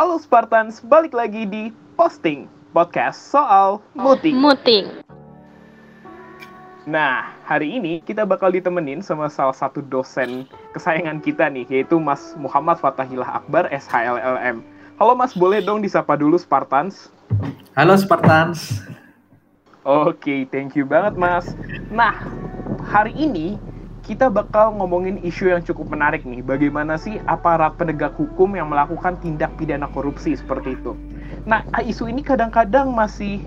Halo Spartans, balik lagi di Posting Podcast soal muting. Muting. Nah, hari ini kita bakal ditemenin sama salah satu dosen kesayangan kita nih, yaitu Mas Muhammad Fatahillah Akbar, SHLLM. Halo Mas, boleh dong disapa dulu Spartans? Halo Spartans. Oke, thank you banget Mas. Nah, hari ini kita bakal ngomongin isu yang cukup menarik nih. Bagaimana sih aparat penegak hukum yang melakukan tindak pidana korupsi seperti itu? Nah, isu ini kadang-kadang masih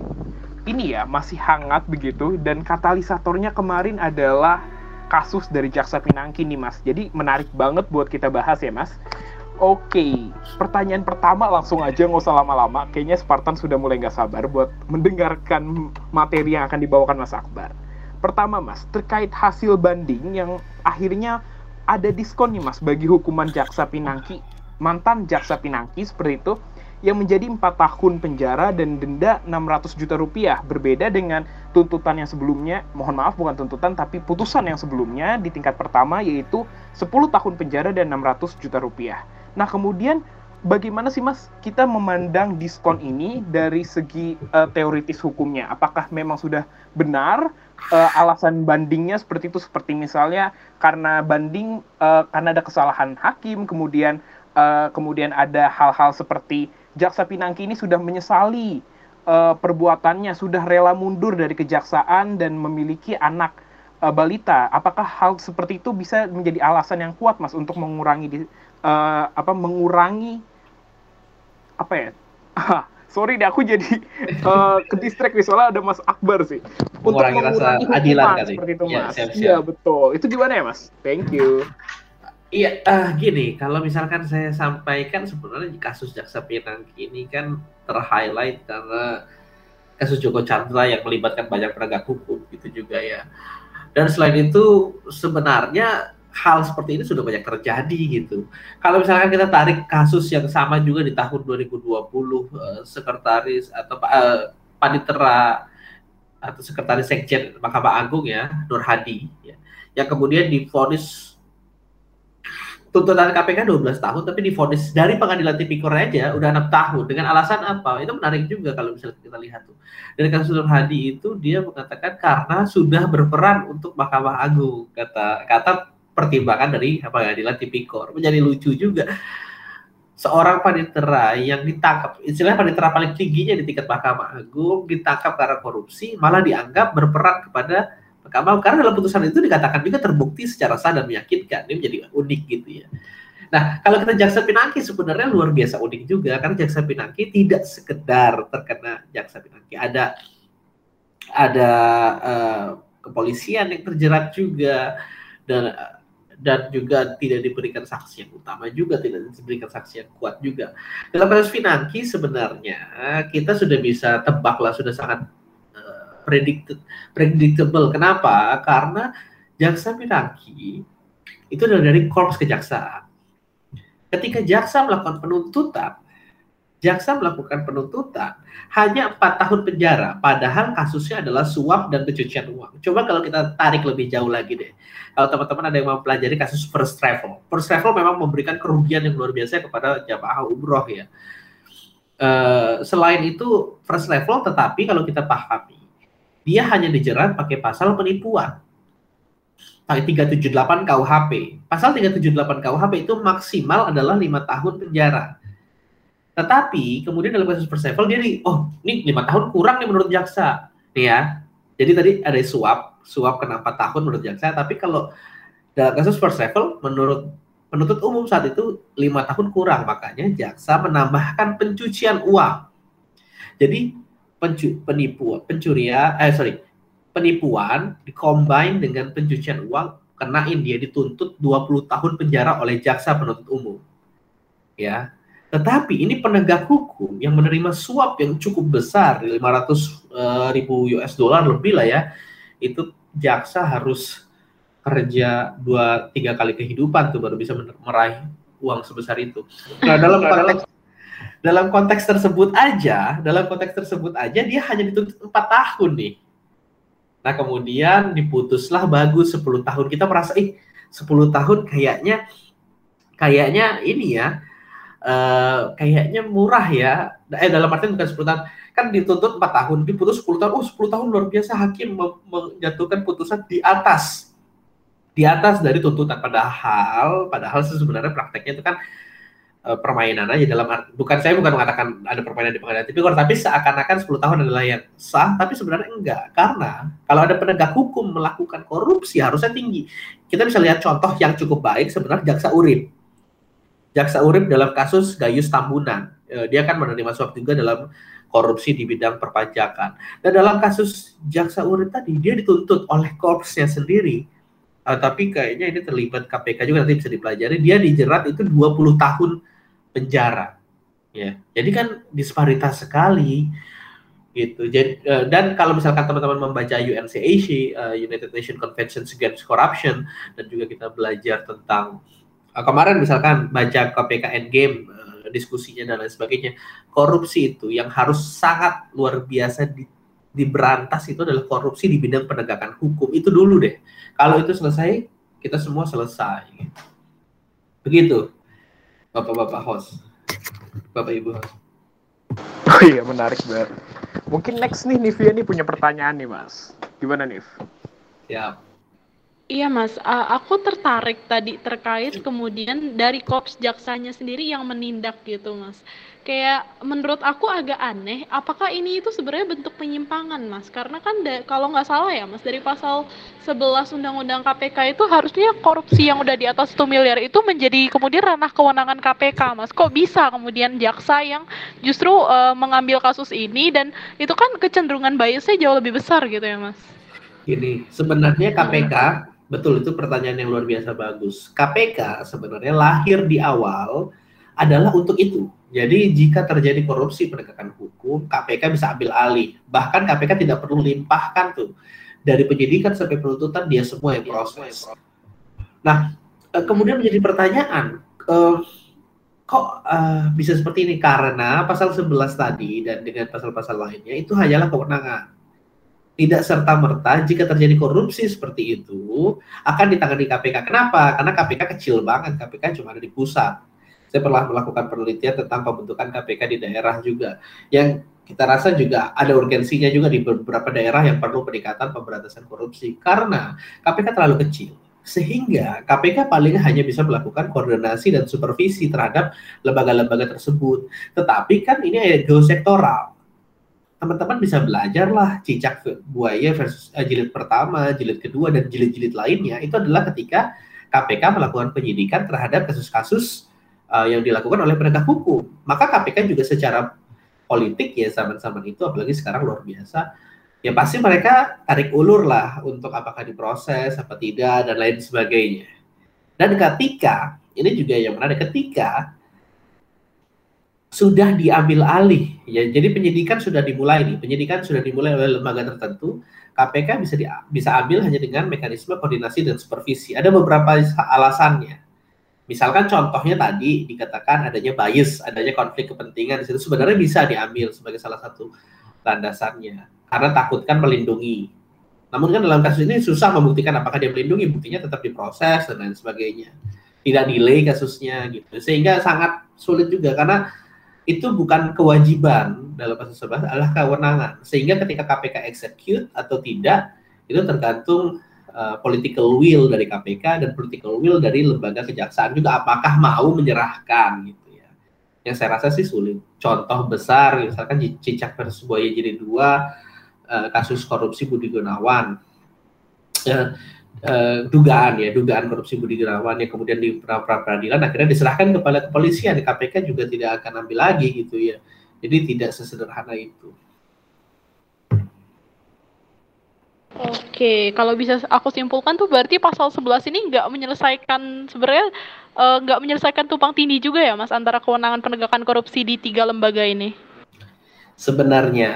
ini ya, masih hangat begitu dan katalisatornya kemarin adalah kasus dari Jaksa Pinangki nih, Mas. Jadi menarik banget buat kita bahas ya, Mas. Oke, pertanyaan pertama langsung aja nggak usah lama-lama. Kayaknya Spartan sudah mulai nggak sabar buat mendengarkan materi yang akan dibawakan Mas Akbar. Pertama, Mas, terkait hasil banding yang akhirnya ada diskon nih, Mas, bagi hukuman Jaksa Pinangki, mantan Jaksa Pinangki seperti itu, yang menjadi 4 tahun penjara dan denda 600 juta rupiah. Berbeda dengan tuntutan yang sebelumnya, mohon maaf bukan tuntutan, tapi putusan yang sebelumnya di tingkat pertama yaitu 10 tahun penjara dan 600 juta rupiah. Nah, kemudian bagaimana sih Mas kita memandang diskon ini dari segi uh, teoritis hukumnya? Apakah memang sudah benar uh, alasan bandingnya seperti itu. Seperti misalnya karena banding uh, karena ada kesalahan hakim kemudian uh, kemudian ada hal-hal seperti jaksa pinangki ini sudah menyesali uh, perbuatannya sudah rela mundur dari kejaksaan dan memiliki anak uh, balita. Apakah hal seperti itu bisa menjadi alasan yang kuat mas untuk mengurangi uh, apa mengurangi apa ya sorry deh aku jadi uh, ke distract nih soalnya ada Mas Akbar sih. Untuk mengurangi rasa adilan kali. seperti itu ya, Mas. iya betul. Itu gimana ya Mas? Thank you. Iya, uh, gini, kalau misalkan saya sampaikan sebenarnya kasus Jaksa Pinangki ini kan terhighlight karena kasus Joko Chandra yang melibatkan banyak penegak hukum gitu juga ya. Dan selain itu sebenarnya hal seperti ini sudah banyak terjadi gitu. Kalau misalkan kita tarik kasus yang sama juga di tahun 2020 uh, sekretaris atau uh, panitera atau sekretaris sekjen Mahkamah Agung ya Nur Hadi ya, yang kemudian difonis tuntutan KPK 12 tahun tapi difonis dari pengadilan tipikor aja udah enam tahun. Dengan alasan apa? Itu menarik juga kalau misalnya kita lihat tuh. Dari kasus Nur Hadi itu dia mengatakan karena sudah berperan untuk Mahkamah Agung kata kata pertimbangan dari pengadilan tipikor. Menjadi lucu juga. Seorang panitera yang ditangkap istilahnya panitera paling tingginya di tingkat Mahkamah Agung ditangkap karena korupsi malah dianggap berperan kepada Mahkamah karena dalam putusan itu dikatakan juga terbukti secara sah dan meyakinkan. Ini menjadi unik gitu ya. Nah kalau kita jaksa pinangki sebenarnya luar biasa unik juga. Karena jaksa pinangki tidak sekedar terkena jaksa pinangki. Ada ada uh, kepolisian yang terjerat juga. Dan dan juga tidak diberikan saksi yang utama juga tidak diberikan saksi yang kuat juga. Dalam kasus Pinangki sebenarnya kita sudah bisa tebak lah sudah sangat uh, predictable. Kenapa? Karena jaksa Pinangki itu adalah dari korps kejaksaan. Ketika jaksa melakukan penuntutan jaksa melakukan penuntutan hanya empat tahun penjara, padahal kasusnya adalah suap dan pencucian uang. Coba kalau kita tarik lebih jauh lagi deh, kalau teman-teman ada yang mau pelajari kasus first travel, first travel memang memberikan kerugian yang luar biasa kepada jamaah umroh ya. Uh, selain itu first level, tetapi kalau kita pahami, dia hanya dijerat pakai pasal penipuan. 378 KUHP. Pasal 378 KUHP itu maksimal adalah lima tahun penjara tetapi kemudian dalam kasus first level dia nih, oh ini lima tahun kurang nih menurut jaksa, nih ya. Jadi tadi ada suap, suap kenapa tahun menurut jaksa, tapi kalau dalam kasus first level menurut penuntut umum saat itu lima tahun kurang, makanya jaksa menambahkan pencucian uang. Jadi pencu, penipuan, pencurian, eh sorry, penipuan dikombin dengan pencucian uang kenain dia dituntut 20 tahun penjara oleh jaksa penuntut umum. Ya, tetapi ini penegak hukum yang menerima suap yang cukup besar, 500 uh, eh, ribu US dollar lebih lah ya, itu jaksa harus kerja dua tiga kali kehidupan tuh baru bisa meraih uang sebesar itu. Nah dalam konteks dalam konteks tersebut aja, dalam konteks tersebut aja dia hanya dituntut empat tahun nih. Nah kemudian diputuslah bagus 10 tahun. Kita merasa ih 10 tahun kayaknya kayaknya ini ya uh, kayaknya murah ya. Eh dalam artian bukan 10 tahun, kan dituntut 4 tahun, diputus 10 tahun. Oh, 10 tahun luar biasa. Hakim menjatuhkan putusan di atas. Di atas dari tuntutan. Padahal padahal sebenarnya prakteknya itu kan uh, permainan aja. Dalam arti bukan saya bukan mengatakan ada permainan di pengadilan tipikor tapi seakan-akan 10 tahun adalah yang sah tapi sebenarnya enggak. Karena kalau ada penegak hukum melakukan korupsi harusnya tinggi. Kita bisa lihat contoh yang cukup baik sebenarnya jaksa urip jaksa urip dalam kasus Gayus Tambunan. Uh, dia kan menerima suap juga dalam korupsi di bidang perpajakan. Dan dalam kasus jaksa urip tadi dia dituntut oleh korpsnya sendiri. Uh, tapi kayaknya ini terlibat KPK juga nanti bisa dipelajari. Dia dijerat itu 20 tahun penjara. Ya jadi kan disparitas sekali gitu. Jadi uh, dan kalau misalkan teman-teman membaca UNCAC United Nations Convention Against Corruption dan juga kita belajar tentang uh, kemarin misalkan baca KPK Endgame uh, diskusinya dan lain sebagainya korupsi itu yang harus sangat luar biasa di diberantas itu adalah korupsi di bidang penegakan hukum itu dulu deh. Kalau itu selesai, kita semua selesai. Begitu, bapak-bapak host, bapak ibu host. Oh iya menarik banget. Mungkin next nih Nivia nih punya pertanyaan nih mas. Gimana Niv? Ya. Iya mas, uh, aku tertarik tadi terkait kemudian dari korps jaksanya sendiri yang menindak gitu mas. Kayak menurut aku agak aneh apakah ini itu sebenarnya bentuk penyimpangan mas? Karena kan kalau nggak salah ya mas dari pasal 11 undang-undang KPK itu harusnya korupsi yang udah di atas 1 miliar itu menjadi kemudian ranah kewenangan KPK mas. Kok bisa kemudian jaksa yang justru uh, mengambil kasus ini dan itu kan kecenderungan biasnya jauh lebih besar gitu ya mas? Ini sebenarnya KPK hmm. Betul itu pertanyaan yang luar biasa bagus KPK sebenarnya lahir di awal adalah untuk itu jadi jika terjadi korupsi penegakan hukum, KPK bisa ambil alih. Bahkan KPK tidak perlu limpahkan tuh dari penyidikan sampai penuntutan dia semua yang proses. Nah, eh, kemudian menjadi pertanyaan, eh, kok uh, bisa seperti ini? Karena pasal 11 tadi dan dengan pasal-pasal lainnya itu hanyalah kewenangan. Tidak serta-merta jika terjadi korupsi seperti itu akan ditangani KPK. Kenapa? Karena KPK kecil banget, KPK cuma ada di pusat saya pernah melakukan penelitian tentang pembentukan KPK di daerah juga yang kita rasa juga ada urgensinya juga di beberapa daerah yang perlu peningkatan pemberantasan korupsi karena KPK terlalu kecil sehingga KPK paling hanya bisa melakukan koordinasi dan supervisi terhadap lembaga-lembaga tersebut. Tetapi kan ini ego sektoral. Teman-teman bisa belajar lah cicak buaya versus uh, jilid pertama, jilid kedua, dan jilid-jilid lainnya. Itu adalah ketika KPK melakukan penyidikan terhadap kasus-kasus uh, yang dilakukan oleh penegak hukum. Maka KPK juga secara politik ya zaman-zaman itu apalagi sekarang luar biasa ya pasti mereka tarik ulur lah untuk apakah diproses apa tidak dan lain sebagainya. Dan ketika ini juga yang menarik ketika sudah diambil alih. Ya jadi penyidikan sudah dimulai nih. Penyidikan sudah dimulai oleh lembaga tertentu. KPK bisa di, bisa ambil hanya dengan mekanisme koordinasi dan supervisi. Ada beberapa alasannya. Misalkan contohnya tadi dikatakan adanya bias, adanya konflik kepentingan di situ sebenarnya bisa diambil sebagai salah satu landasannya. Karena takutkan melindungi. Namun kan dalam kasus ini susah membuktikan apakah dia melindungi, buktinya tetap diproses dan lain sebagainya. Tidak delay kasusnya gitu. Sehingga sangat sulit juga karena itu bukan kewajiban dalam kasus sebelah adalah kewenangan. Sehingga ketika KPK execute atau tidak itu tergantung uh, political will dari KPK dan political will dari lembaga kejaksaan juga apakah mau menyerahkan gitu ya. Yang saya rasa sih sulit. Contoh besar misalkan Cicak versus Buaya jadi dua uh, kasus korupsi Budi Gunawan. Uh, uh, dugaan ya dugaan korupsi Budi Gunawan yang kemudian di pra peradilan akhirnya diserahkan kepada kepolisian. KPK juga tidak akan ambil lagi gitu ya. Jadi tidak sesederhana itu. Oke, kalau bisa aku simpulkan tuh berarti pasal 11 ini nggak menyelesaikan sebenarnya uh, nggak menyelesaikan tumpang tindih juga ya Mas antara kewenangan penegakan korupsi di tiga lembaga ini. Sebenarnya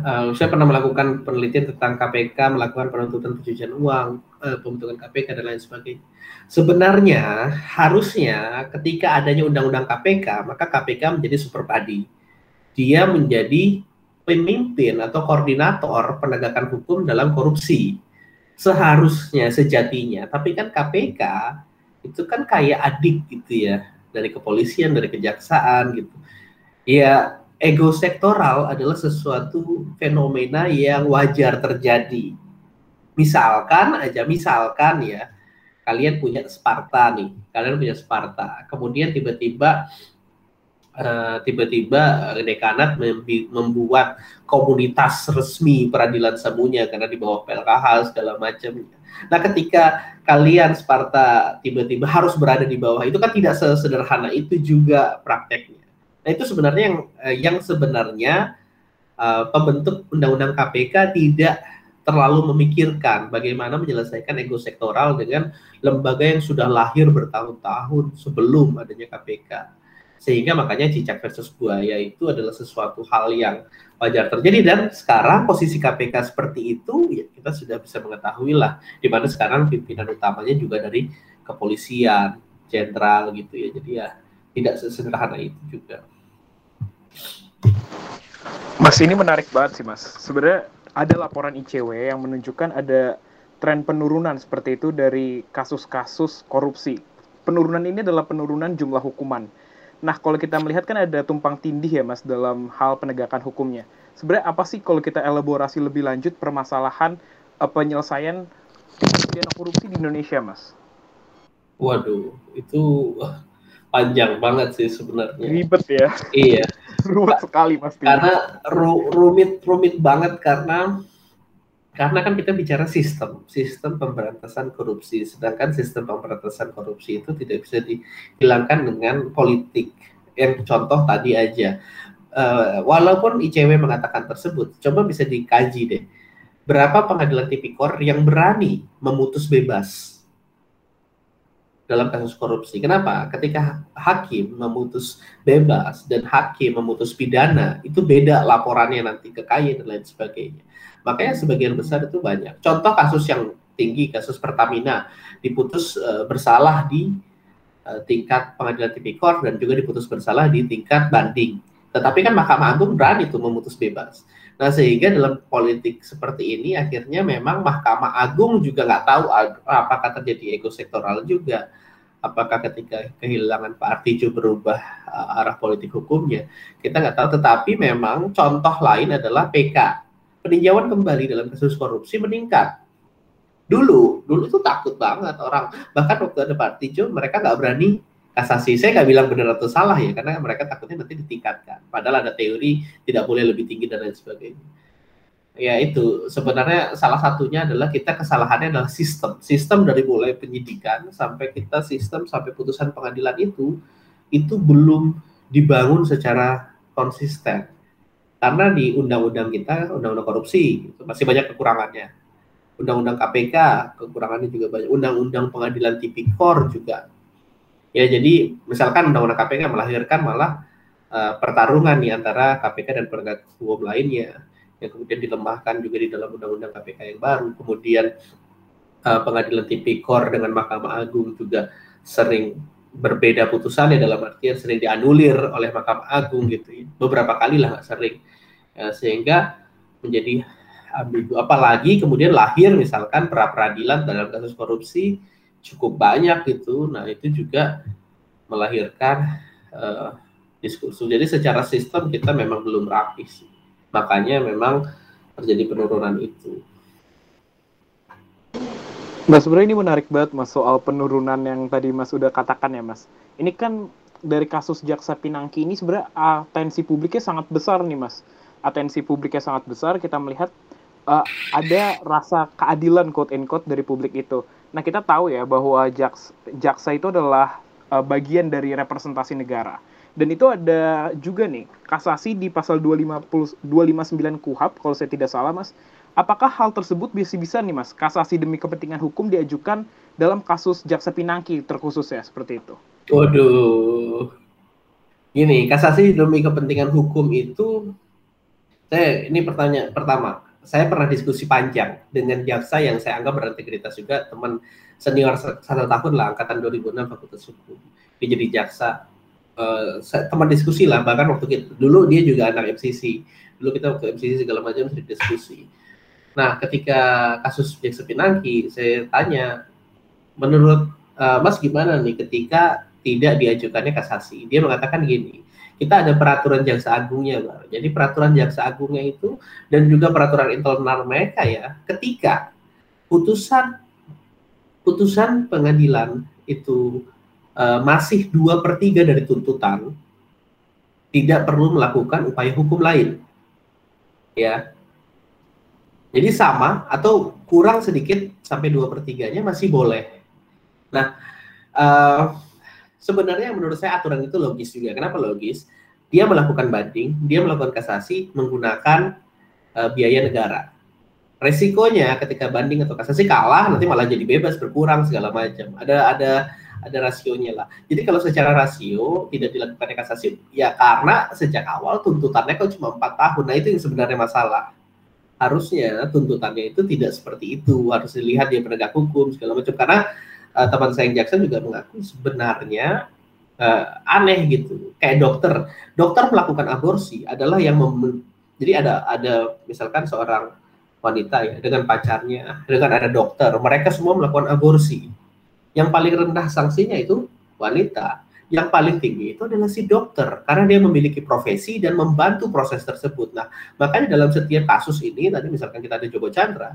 uh, saya pernah melakukan penelitian tentang KPK melakukan penuntutan pencucian uang, uh, pembentukan KPK dan lain sebagainya. Sebenarnya harusnya ketika adanya undang-undang KPK maka KPK menjadi super body. Dia menjadi pemimpin atau koordinator penegakan hukum dalam korupsi. Seharusnya sejatinya, tapi kan KPK itu kan kayak adik gitu ya dari kepolisian, dari kejaksaan gitu. Ya, ego sektoral adalah sesuatu fenomena yang wajar terjadi. Misalkan aja, misalkan ya, kalian punya Sparta nih, kalian punya Sparta, kemudian tiba-tiba uh, tiba-tiba dekanat membuat komunitas resmi peradilan semuanya karena di bawah PLKH segala macam. Nah, ketika kalian Sparta tiba-tiba harus berada di bawah itu kan tidak sesederhana itu juga prakteknya. Nah, itu sebenarnya yang eh, yang sebenarnya uh, pembentuk undang-undang KPK tidak terlalu memikirkan bagaimana menyelesaikan ego sektoral dengan lembaga yang sudah lahir bertahun-tahun sebelum adanya KPK. Sehingga makanya cicak versus buaya itu adalah sesuatu hal yang wajar terjadi dan sekarang posisi KPK seperti itu ya kita sudah bisa mengetahui lah di mana sekarang pimpinan utamanya juga dari kepolisian, jenderal gitu ya. Jadi ya tidak sesederhana itu juga. Mas ini menarik banget sih mas. Sebenarnya ada laporan ICW yang menunjukkan ada tren penurunan seperti itu dari kasus-kasus korupsi. Penurunan ini adalah penurunan jumlah hukuman. Nah, kalau kita melihat kan ada tumpang tindih ya mas dalam hal penegakan hukumnya. Sebenarnya apa sih kalau kita elaborasi lebih lanjut permasalahan uh, penyelesaian korupsi di Indonesia, mas? Waduh, itu panjang banget sih sebenarnya. Ribet ya. Iya. rumit sekali mas. Karena ru rumit rumit banget karena karena kan kita bicara sistem, sistem pemberantasan korupsi. Sedangkan sistem pemberantasan korupsi itu tidak bisa dihilangkan dengan politik. Yang contoh tadi aja. Uh, walaupun ICW mengatakan tersebut, coba bisa dikaji deh. Berapa pengadilan tipikor yang berani memutus bebas dalam kasus korupsi. Kenapa? Ketika hakim memutus bebas dan hakim memutus pidana, itu beda laporannya nanti ke KAY dan lain sebagainya. Makanya sebagian besar itu banyak. Contoh kasus yang tinggi, kasus Pertamina, diputus uh, bersalah di uh, tingkat pengadilan tipikor dan juga diputus bersalah di tingkat banding. Tetapi kan Mahkamah Agung berani tuh memutus bebas. Nah sehingga dalam politik seperti ini akhirnya memang Mahkamah Agung juga nggak tahu apakah terjadi ego sektoral juga. Apakah ketika kehilangan Pak Artijo berubah uh, arah politik hukumnya, kita nggak tahu. Tetapi memang contoh lain adalah PK. Peninjauan kembali dalam kasus korupsi meningkat. Dulu, dulu itu takut banget orang. Bahkan waktu ada Pak Artijo, mereka nggak berani kasasi. Saya nggak bilang benar atau salah ya, karena mereka takutnya nanti ditingkatkan. Padahal ada teori tidak boleh lebih tinggi dan lain sebagainya. Ya itu sebenarnya salah satunya adalah kita kesalahannya adalah sistem. Sistem dari mulai penyidikan sampai kita sistem sampai putusan pengadilan itu itu belum dibangun secara konsisten. Karena di undang-undang kita, undang-undang korupsi, itu masih banyak kekurangannya. Undang-undang KPK, kekurangannya juga banyak. Undang-undang pengadilan tipikor juga Ya jadi misalkan undang-undang KPK melahirkan malah uh, pertarungan nih antara KPK dan penegak hukum lainnya yang kemudian dilemahkan juga di dalam undang-undang KPK yang baru. Kemudian uh, pengadilan tipikor dengan Mahkamah Agung juga sering berbeda putusannya dalam artian sering dianulir oleh Mahkamah Agung gitu. Beberapa kali lah sering. Ya, sehingga menjadi ambigu. Apalagi kemudian lahir misalkan pra peradilan dalam kasus korupsi cukup banyak gitu. Nah itu juga melahirkan uh, diskursus. Jadi secara sistem kita memang belum rapi sih. Makanya memang terjadi penurunan itu. Mas sebenarnya ini menarik banget mas soal penurunan yang tadi mas udah katakan ya mas. Ini kan dari kasus jaksa Pinangki ini sebenarnya atensi publiknya sangat besar nih mas. Atensi publiknya sangat besar. Kita melihat uh, ada rasa keadilan quote and quote dari publik itu. Nah, kita tahu ya bahwa jaksa, jaksa itu adalah uh, bagian dari representasi negara. Dan itu ada juga nih kasasi di pasal 250, 259 KUHAP kalau saya tidak salah Mas. Apakah hal tersebut bisa-bisa nih Mas, kasasi demi kepentingan hukum diajukan dalam kasus Jaksa Pinangki terkhusus ya seperti itu? Waduh. Gini, kasasi demi kepentingan hukum itu saya ini pertanyaan pertama saya pernah diskusi panjang dengan jaksa yang saya anggap berintegritas juga teman senior satu tahun lah angkatan 2006 Fakultas Hukum. Dia jadi jaksa. Uh, teman diskusi lah bahkan waktu kita, dulu dia juga anak MCC dulu kita waktu MCC segala macam sering diskusi. Nah ketika kasus jaksa Pinangki saya tanya menurut uh, Mas gimana nih ketika tidak diajukannya kasasi. Dia mengatakan gini, kita ada peraturan jaksa agungnya, Bang. Jadi peraturan jaksa agungnya itu dan juga peraturan internal mereka ya, ketika putusan putusan pengadilan itu uh, masih dua per tiga dari tuntutan, tidak perlu melakukan upaya hukum lain, ya. Jadi sama atau kurang sedikit sampai dua per tiganya masih boleh. Nah, uh, sebenarnya menurut saya aturan itu logis juga. Kenapa logis? Dia melakukan banding, dia melakukan kasasi menggunakan uh, biaya negara. Resikonya ketika banding atau kasasi kalah nanti malah jadi bebas berkurang segala macam. Ada ada ada rasionya lah. Jadi kalau secara rasio tidak dilakukan kasasi ya karena sejak awal tuntutannya kok cuma empat tahun. Nah itu yang sebenarnya masalah. Harusnya tuntutannya itu tidak seperti itu. Harus dilihat dia penegak hukum segala macam karena uh, teman saya yang jaksa juga mengaku sebenarnya uh, aneh gitu. Kayak dokter, dokter melakukan aborsi adalah yang jadi ada ada misalkan seorang wanita ya dengan pacarnya, dengan ada dokter, mereka semua melakukan aborsi. Yang paling rendah sanksinya itu wanita. Yang paling tinggi itu adalah si dokter karena dia memiliki profesi dan membantu proses tersebut. Nah, makanya dalam setiap kasus ini tadi misalkan kita ada Joko Chandra,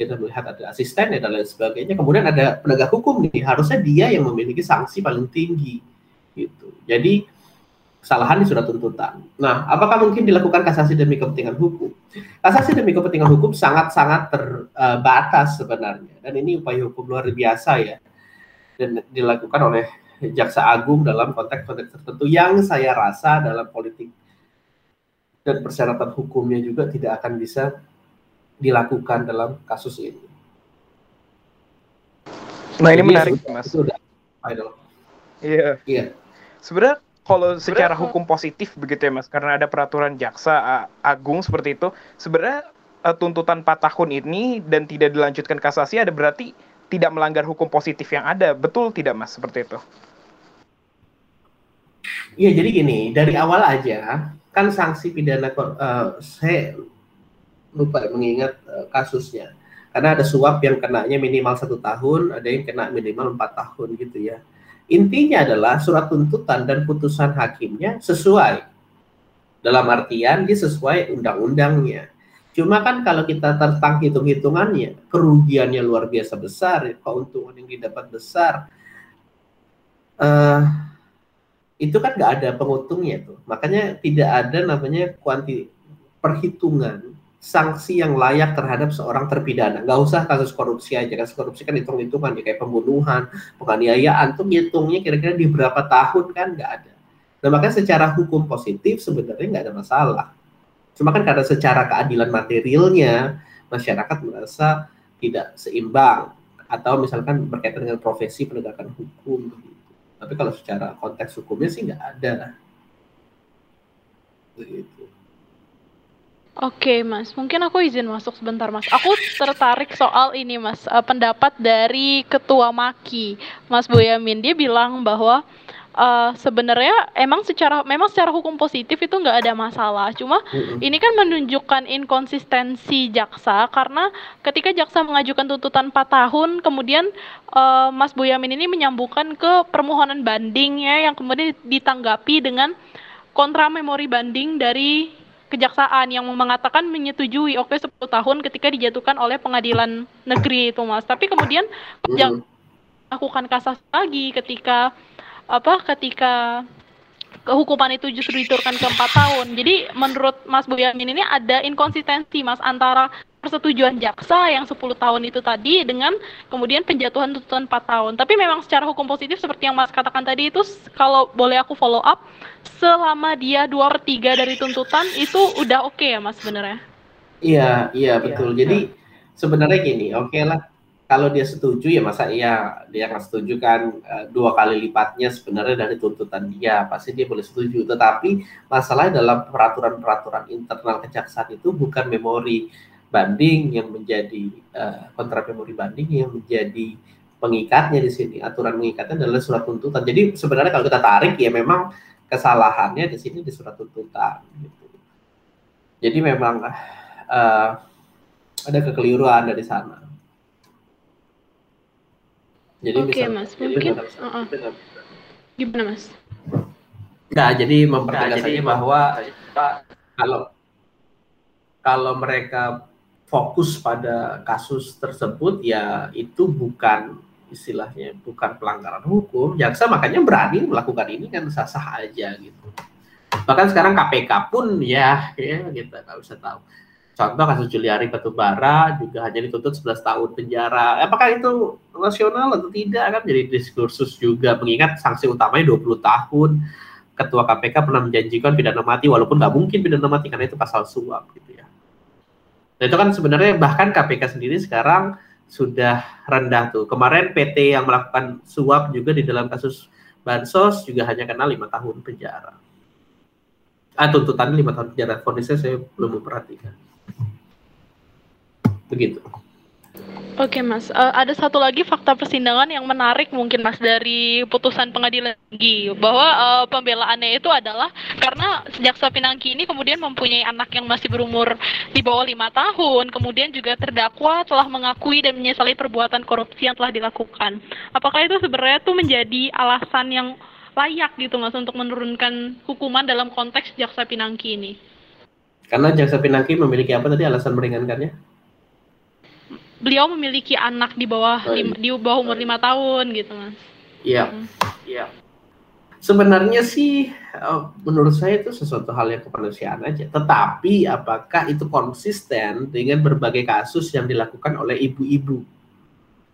kita melihat ada asisten dan lain sebagainya. Kemudian ada penegak hukum nih, harusnya dia yang memiliki sanksi paling tinggi gitu. Jadi kesalahan di surat tuntutan. Nah, apakah mungkin dilakukan kasasi demi kepentingan hukum? Kasasi demi kepentingan hukum sangat-sangat terbatas sebenarnya. Dan ini upaya hukum luar biasa ya. Dan dilakukan oleh Jaksa Agung dalam konteks-konteks tertentu yang saya rasa dalam politik dan persyaratan hukumnya juga tidak akan bisa dilakukan dalam kasus ini. Nah ini Jadi, menarik mas. Sudah Iya. Iya. Sebenarnya kalau secara hukum positif begitu ya mas, karena ada peraturan jaksa agung seperti itu, sebenarnya uh, tuntutan 4 tahun ini dan tidak dilanjutkan kasasi ada berarti tidak melanggar hukum positif yang ada, betul tidak mas seperti itu? Iya jadi gini, dari awal aja kan sanksi pidana uh, saya lupa mengingat uh, kasusnya. Karena ada suap yang kenanya minimal satu tahun ada yang kena minimal empat tahun gitu ya. Intinya adalah surat tuntutan dan putusan hakimnya sesuai. Dalam artian dia sesuai undang-undangnya. Cuma kan kalau kita tentang hitung-hitungannya kerugiannya luar biasa besar keuntungan yang didapat besar uh, itu kan nggak ada pengutungnya tuh. Makanya tidak ada namanya kuanti perhitungan sanksi yang layak terhadap seorang terpidana. Nggak usah kasus korupsi aja, kasus korupsi kan hitung-hitungan ya kayak pembunuhan, penganiayaan tuh hitungnya kira-kira di berapa tahun kan nggak ada. Nah makanya secara hukum positif sebenarnya nggak ada masalah. Cuma kan karena secara keadilan materialnya masyarakat merasa tidak seimbang atau misalkan berkaitan dengan profesi penegakan hukum begitu. Tapi kalau secara konteks hukumnya sih nggak ada. Begitu. Oke, Mas. Mungkin aku izin masuk sebentar, Mas. Aku tertarik soal ini, Mas. Uh, pendapat dari Ketua Maki, Mas Boyamin. Dia bilang bahwa uh, sebenarnya emang secara memang secara hukum positif itu nggak ada masalah. Cuma mm-hmm. ini kan menunjukkan inkonsistensi jaksa karena ketika jaksa mengajukan tuntutan 4 tahun, kemudian uh, Mas Boyamin ini menyambungkan ke permohonan bandingnya yang kemudian ditanggapi dengan kontra memori banding dari kejaksaan yang mengatakan menyetujui oke okay, 10 tahun ketika dijatuhkan oleh pengadilan negeri itu Mas. Tapi kemudian mm. lakukan kasasi lagi ketika apa ketika kehukuman itu justru diturunkan ke empat tahun. Jadi menurut Mas Boyamin ini ada inkonsistensi Mas antara persetujuan jaksa yang 10 tahun itu tadi dengan kemudian penjatuhan tuntutan 4 tahun. Tapi memang secara hukum positif seperti yang Mas katakan tadi itu kalau boleh aku follow up selama dia 2 per 3 dari tuntutan itu udah oke okay ya Mas sebenarnya? Iya, iya betul. Ya. Jadi sebenarnya gini, oke okay lah kalau dia setuju ya masa iya dia nggak setuju kan uh, dua kali lipatnya sebenarnya dari tuntutan dia pasti dia boleh setuju. Tetapi masalahnya dalam peraturan-peraturan internal kejaksaan itu bukan memori banding yang menjadi kontra memori banding yang menjadi pengikatnya di sini. Aturan pengikatnya adalah surat tuntutan. Jadi sebenarnya kalau kita tarik ya memang kesalahannya di sini di surat tuntutan gitu. Jadi memang uh, ada kekeliruan dari sana jadi okay, bisa mas. mungkin uh -uh. Gimana Mas? Nah, jadi mempertegas nah, bahwa kalau kalau mereka fokus pada kasus tersebut ya itu bukan istilahnya bukan pelanggaran hukum. Jaksa makanya berani melakukan ini kan sah-sah aja gitu. Bahkan sekarang KPK pun ya ya kita nggak bisa tahu contoh kasus Juliari Batubara juga hanya dituntut 11 tahun penjara apakah itu nasional atau tidak kan jadi diskursus juga mengingat sanksi utamanya 20 tahun ketua KPK pernah menjanjikan pidana mati walaupun nggak mungkin pidana mati karena itu pasal suap gitu ya Nah, itu kan sebenarnya bahkan KPK sendiri sekarang sudah rendah tuh. Kemarin PT yang melakukan suap juga di dalam kasus bansos juga hanya kena lima tahun penjara. Ah, tuntutan lima tahun penjara. Fonisnya saya belum memperhatikan. Begitu. Oke mas, uh, ada satu lagi fakta persidangan yang menarik mungkin mas dari putusan pengadilan tinggi bahwa uh, pembelaannya itu adalah karena sejak Pinangki ini kemudian mempunyai anak yang masih berumur di bawah lima tahun, kemudian juga terdakwa telah mengakui dan menyesali perbuatan korupsi yang telah dilakukan. Apakah itu sebenarnya itu menjadi alasan yang layak gitu mas untuk menurunkan hukuman dalam konteks jaksa Pinangki ini? Karena jaksa Pinangki memiliki apa tadi alasan meringankannya? beliau memiliki anak di bawah oh, iya. di bawah umur lima tahun gitu mas. Iya, hmm. iya. Sebenarnya sih eh, menurut saya itu sesuatu hal yang kemanusiaan aja. Tetapi apakah itu konsisten dengan berbagai kasus yang dilakukan oleh ibu-ibu?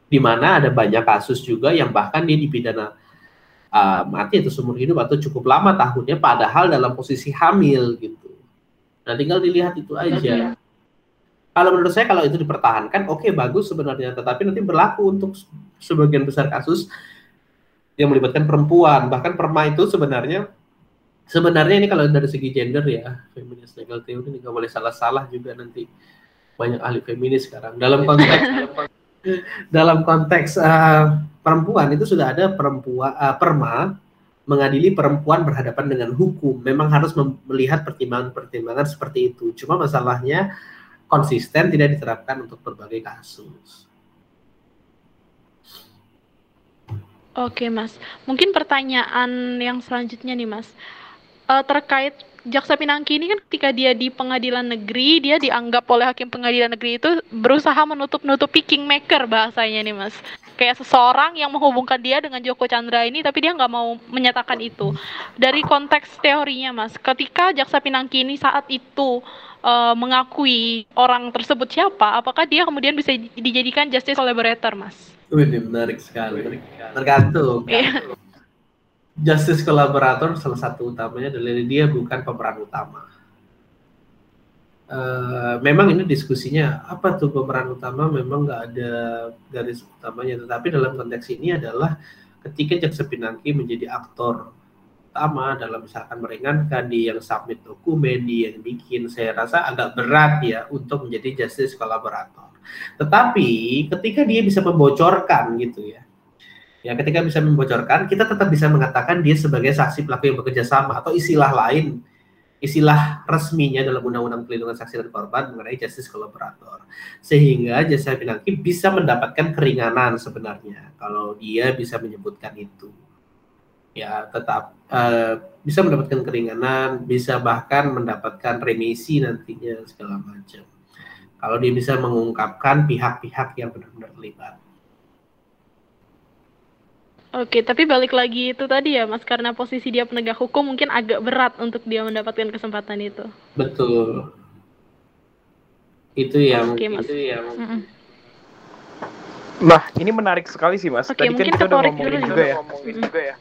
Di mana ada banyak kasus juga yang bahkan dia dipidana uh, mati atau seumur hidup atau cukup lama tahunnya padahal dalam posisi hamil gitu. Nah tinggal dilihat itu aja. Kalau menurut saya kalau itu dipertahankan, oke okay, bagus sebenarnya, tetapi nanti berlaku untuk sebagian besar kasus yang melibatkan perempuan. Bahkan perma itu sebenarnya sebenarnya ini kalau dari segi gender ya, feminis legal theory ini nggak boleh salah-salah juga nanti banyak ahli feminis sekarang. Dalam konteks dalam konteks uh, perempuan itu sudah ada perempuan uh, perma mengadili perempuan berhadapan dengan hukum. Memang harus melihat pertimbangan-pertimbangan seperti itu. Cuma masalahnya konsisten tidak diterapkan untuk berbagai kasus. Oke mas, mungkin pertanyaan yang selanjutnya nih mas, uh, terkait Jaksa Pinangki ini kan ketika dia di pengadilan negeri, dia dianggap oleh hakim pengadilan negeri itu berusaha menutup-nutupi kingmaker bahasanya nih mas. Kayak seseorang yang menghubungkan dia dengan Joko Chandra ini, tapi dia nggak mau menyatakan itu. Dari konteks teorinya mas, ketika Jaksa Pinangki ini saat itu uh, mengakui orang tersebut siapa, apakah dia kemudian bisa dijadikan justice collaborator, Mas? Wih, menarik sekali. Tergantung. Iya. Justice collaborator salah satu utamanya adalah dia bukan pemeran utama. Uh, memang ini diskusinya apa tuh pemeran utama memang nggak ada garis utamanya tetapi dalam konteks ini adalah ketika jaksa pinangki menjadi aktor utama dalam misalkan meringankan di yang submit dokumen, di yang bikin, saya rasa agak berat ya untuk menjadi justice kolaborator. Tetapi ketika dia bisa membocorkan gitu ya, ya ketika bisa membocorkan, kita tetap bisa mengatakan dia sebagai saksi pelaku yang bekerja sama atau istilah lain, istilah resminya dalam Undang-Undang Pelindungan Saksi dan Korban mengenai justice kolaborator. Sehingga jasa pinangki bisa mendapatkan keringanan sebenarnya kalau dia bisa menyebutkan itu ya tetap uh, bisa mendapatkan keringanan, bisa bahkan mendapatkan remisi nantinya segala macam. Kalau dia bisa mengungkapkan pihak-pihak yang benar-benar terlibat. Oke, tapi balik lagi itu tadi ya, Mas, karena posisi dia penegak hukum mungkin agak berat untuk dia mendapatkan kesempatan itu. Betul. Itu yang Oke, Mas. itu yang mm -mm. Nah, ini menarik sekali sih, Mas. Oke, Tadi kan kita udah ngomongin juga, juga ya. Ngomongin juga ya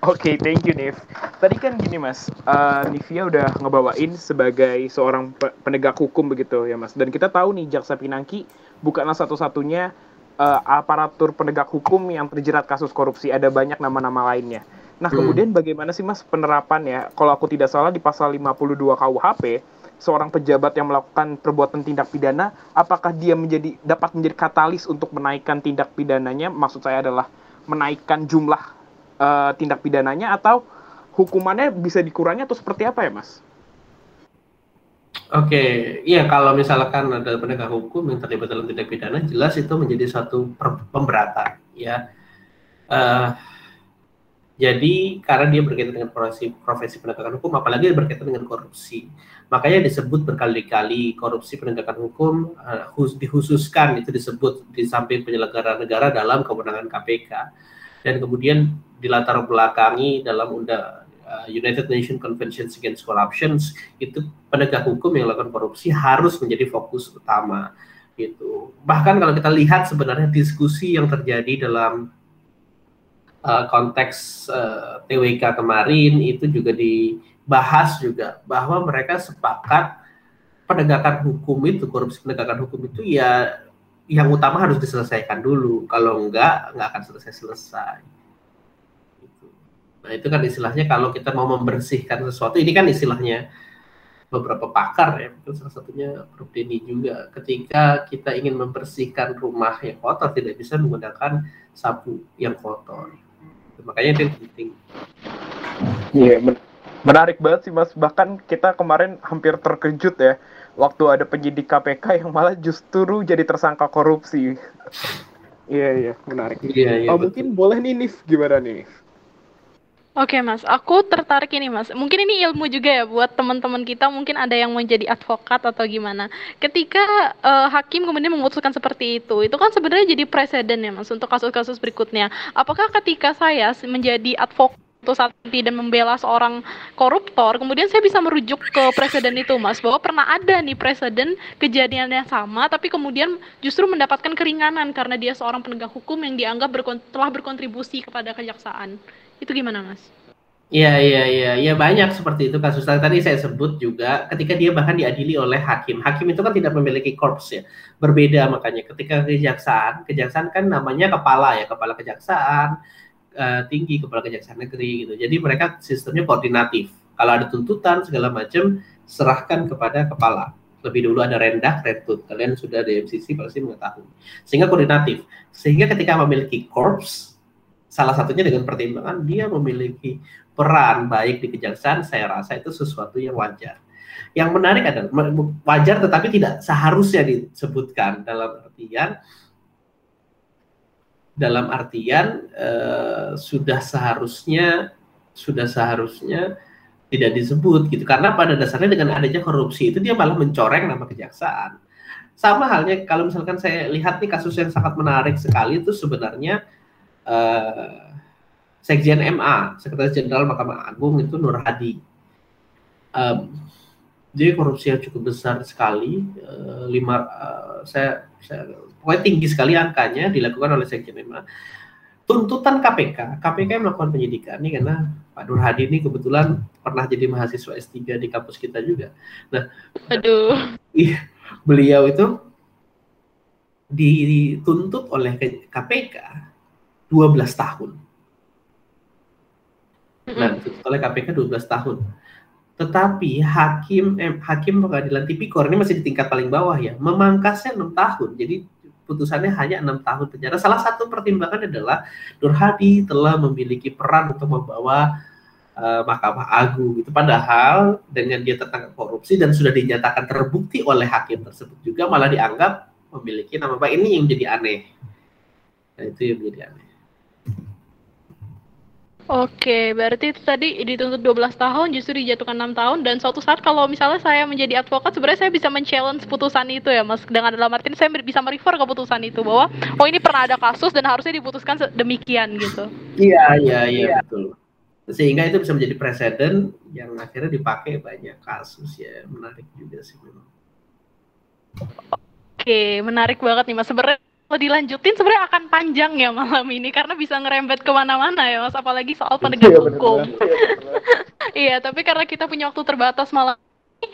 Oke, okay, thank you, Niv. Tadi kan gini, Mas, uh, Nivia udah ngebawain sebagai seorang penegak hukum begitu ya, Mas. Dan kita tahu nih, Jaksa Pinangki bukanlah satu-satunya uh, aparatur penegak hukum yang terjerat kasus korupsi. Ada banyak nama-nama lainnya. Nah, hmm. kemudian bagaimana sih, Mas, penerapan ya? Kalau aku tidak salah di pasal 52 KUHP, seorang pejabat yang melakukan perbuatan tindak pidana, apakah dia menjadi dapat menjadi katalis untuk menaikkan tindak pidananya? Maksud saya adalah menaikkan jumlah uh, tindak pidananya atau hukumannya bisa dikurangi atau seperti apa ya mas? Oke, iya kalau misalkan ada penegak hukum yang terlibat dalam tindak pidana, jelas itu menjadi satu pemberatan, ya. Uh, Jadi karena dia berkaitan dengan profesi, profesi penegakan hukum, apalagi berkaitan dengan korupsi, makanya disebut berkali-kali korupsi penegakan hukum uh, dikhususkan itu disebut di samping penyelenggara negara dalam kewenangan KPK dan kemudian dilatar belakangi dalam undang uh, United Nations Convention Against Corruption itu penegak hukum yang melakukan korupsi harus menjadi fokus utama gitu. Bahkan kalau kita lihat sebenarnya diskusi yang terjadi dalam uh, konteks uh, eh, TWK kemarin itu juga dibahas juga bahwa mereka sepakat penegakan hukum itu korupsi penegakan hukum itu ya yang utama harus diselesaikan dulu kalau enggak enggak akan selesai selesai gitu. Nah itu kan istilahnya kalau kita mau membersihkan sesuatu ini kan istilahnya beberapa pakar ya mungkin salah satunya Prof. Denny juga. Ketika kita ingin membersihkan rumah yang kotor tidak bisa menggunakan sapu yang kotor. Makanya itu penting. Iya yeah, menarik banget sih mas. Bahkan kita kemarin hampir terkejut ya waktu ada penyidik KPK yang malah justru jadi tersangka korupsi. Iya iya. Menarik. Iya, iya, oh, mungkin boleh nih Nif. Gimana nih Oke mas, aku tertarik ini mas. Mungkin ini ilmu juga ya buat teman-teman kita. Mungkin ada yang mau jadi advokat atau gimana. Ketika uh, hakim kemudian memutuskan seperti itu, itu kan sebenarnya jadi presiden ya mas untuk kasus-kasus berikutnya. Apakah ketika saya menjadi advokat saat tidak membela seorang koruptor, kemudian saya bisa merujuk ke presiden itu, Mas, bahwa pernah ada nih presiden kejadian yang sama, tapi kemudian justru mendapatkan keringanan karena dia seorang penegak hukum yang dianggap berkon telah berkontribusi kepada kejaksaan. Itu gimana, Mas? Iya, iya, iya, ya banyak seperti itu kasus tadi saya sebut juga ketika dia bahkan diadili oleh hakim. Hakim itu kan tidak memiliki korps ya. Berbeda makanya ketika kejaksaan, kejaksaan kan namanya kepala ya, kepala kejaksaan uh, tinggi, kepala kejaksaan negeri gitu. Jadi mereka sistemnya koordinatif. Kalau ada tuntutan segala macam serahkan kepada kepala. Lebih dulu ada rendah, retut. Kalian sudah di MCC pasti mengetahui. Sehingga koordinatif. Sehingga ketika memiliki korps salah satunya dengan pertimbangan dia memiliki peran baik di kejaksaan, saya rasa itu sesuatu yang wajar. Yang menarik adalah wajar tetapi tidak seharusnya disebutkan dalam artian dalam artian eh, sudah seharusnya sudah seharusnya tidak disebut gitu karena pada dasarnya dengan adanya korupsi itu dia malah mencoreng nama kejaksaan sama halnya kalau misalkan saya lihat nih kasus yang sangat menarik sekali itu sebenarnya uh, Sekjen MA, Sekretaris Jenderal Mahkamah Agung itu Nur Hadi. Um, jadi korupsi yang cukup besar sekali, uh, lima, uh, saya, saya pokoknya tinggi sekali angkanya dilakukan oleh Sekjen MA. Tuntutan KPK, KPK yang melakukan penyidikan ini karena Pak Nur Hadi ini kebetulan pernah jadi mahasiswa S3 di kampus kita juga. Nah, aduh. Iya, beliau itu dituntut oleh KPK 12 tahun. Nah, dituntut oleh KPK 12 tahun. Tetapi hakim eh, hakim pengadilan tipikor ini masih di tingkat paling bawah ya, memangkasnya enam tahun. Jadi putusannya hanya enam tahun penjara. Salah satu pertimbangan adalah Nur Hadi telah memiliki peran untuk membawa uh, Mahkamah Agung itu padahal dengan dia tertangkap korupsi dan sudah dinyatakan terbukti oleh hakim tersebut juga malah dianggap memiliki nama baik ini yang menjadi aneh. Nah, itu yang menjadi aneh. Oke, berarti itu tadi dituntut 12 tahun, justru dijatuhkan 6 tahun, dan suatu saat kalau misalnya saya menjadi advokat, sebenarnya saya bisa men-challenge putusan itu ya, Mas. Dengan dalam arti saya bisa merefer ke putusan itu, bahwa, oh ini pernah ada kasus dan harusnya diputuskan demikian gitu. Iya, iya, iya, iya, betul. Sehingga itu bisa menjadi presiden yang akhirnya dipakai banyak kasus ya, menarik juga sih memang. Oke, menarik banget nih, Mas. Sebenarnya kalau dilanjutin sebenarnya akan panjang ya malam ini karena bisa ngerembet ke mana-mana ya mas. Apalagi soal iya, penegak hukum. Iya tapi karena kita punya waktu terbatas malam ini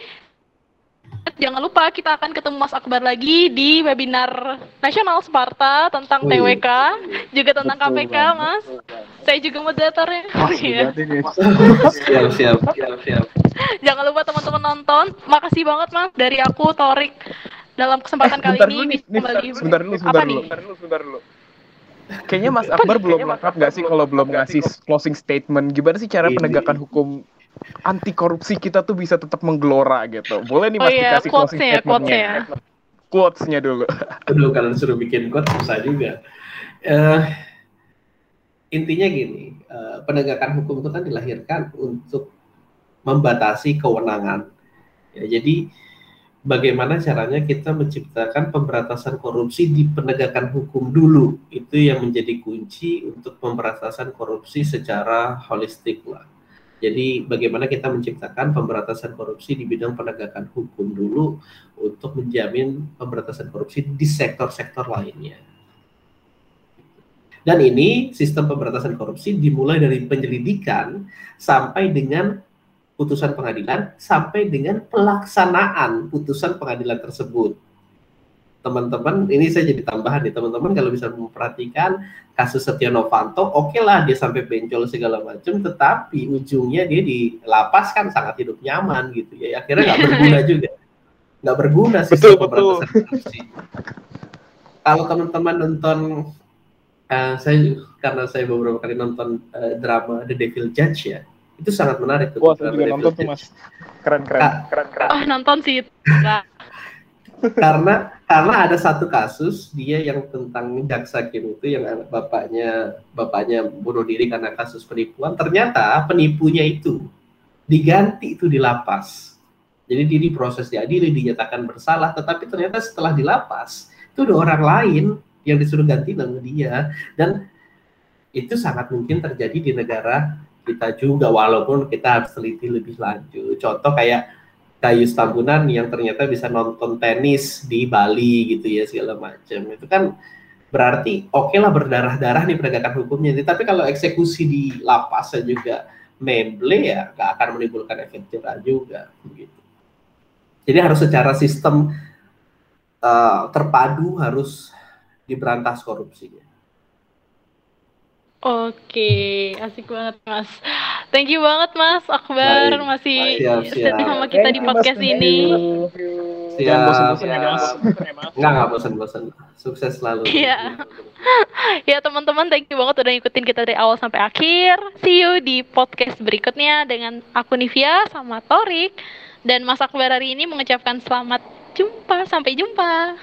jangan lupa kita akan ketemu Mas Akbar lagi di webinar nasional Sparta tentang oh, iya. TWK juga tentang Betul, KPK bang. Mas. Saya juga moderatornya. Oh, iya. siap siap siap siap. Jangan lupa teman-teman nonton. Makasih banget Mas dari aku Torik dalam kesempatan eh, kali ini nih, kembali sebentar dulu sebentar dulu, sebentar dulu sebentar dulu Kayaknya Mas Akbar belum lengkap nggak sih kalau belum ngasih closing statement? Gimana sih cara penegakan hukum anti korupsi kita tuh bisa tetap menggelora gitu? Boleh nih Mas oh, iya, dikasih closing ya, statementnya? Ya. Quotes-nya dulu. Aduh, kalau disuruh bikin quotes susah juga. Uh, intinya gini, uh, penegakan hukum itu kan dilahirkan untuk membatasi kewenangan. Ya, jadi bagaimana caranya kita menciptakan pemberantasan korupsi di penegakan hukum dulu. Itu yang menjadi kunci untuk pemberantasan korupsi secara holistik lah. Jadi bagaimana kita menciptakan pemberantasan korupsi di bidang penegakan hukum dulu untuk menjamin pemberantasan korupsi di sektor-sektor lainnya. Dan ini sistem pemberantasan korupsi dimulai dari penyelidikan sampai dengan putusan pengadilan sampai dengan pelaksanaan putusan pengadilan tersebut. Teman-teman, ini saya jadi tambahan nih, teman-teman kalau bisa memperhatikan kasus Setia Novanto, oke okay lah dia sampai bencol segala macam, tetapi ujungnya dia di lapas kan sangat hidup nyaman gitu ya, akhirnya nggak berguna juga, nggak berguna sih betul, betul. korupsi. Kalau teman-teman nonton Uh, saya karena saya beberapa kali nonton uh, drama The Devil Judge ya, itu sangat menarik. Tuh, Wah, saya juga nonton tuh mas, keren keren, nah, keren keren. Oh nonton sih. karena karena ada satu kasus dia yang tentang jaksa Kim itu yang anak bapaknya bapaknya bunuh diri karena kasus penipuan, ternyata penipunya itu diganti itu di lapas. Jadi dia diproses diadili, dinyatakan bersalah, tetapi ternyata setelah di lapas itu ada orang lain yang disuruh ganti nama dia dan itu sangat mungkin terjadi di negara kita juga walaupun kita harus teliti lebih lanjut. Contoh kayak kayu Tambunan yang ternyata bisa nonton tenis di Bali gitu ya segala macam. Itu kan berarti oke okay lah berdarah-darah nih penegakan hukumnya. Tapi kalau eksekusi di lapas juga memble ya nggak akan menimbulkan efek jerah juga begitu jadi harus secara sistem uh, terpadu harus diberantas korupsinya. Oke, asik banget Mas. Thank you banget Mas Akbar Baik. masih setia sama kita di podcast mas, ini. Siap. Jangan bosan-bosan ya Mas. Enggak, enggak bosan-bosan. Sukses selalu. Iya. ya teman-teman, thank you banget udah ngikutin kita dari awal sampai akhir. See you di podcast berikutnya dengan aku Nivia sama Torik. Dan Mas Akbar hari ini mengucapkan selamat jumpa. Sampai jumpa.